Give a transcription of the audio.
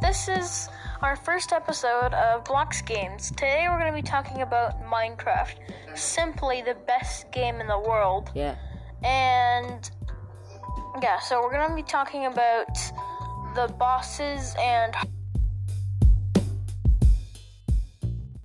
This is our first episode of Blocks Games. Today we're going to be talking about Minecraft. Simply the best game in the world. Yeah. And yeah, so we're going to be talking about the bosses and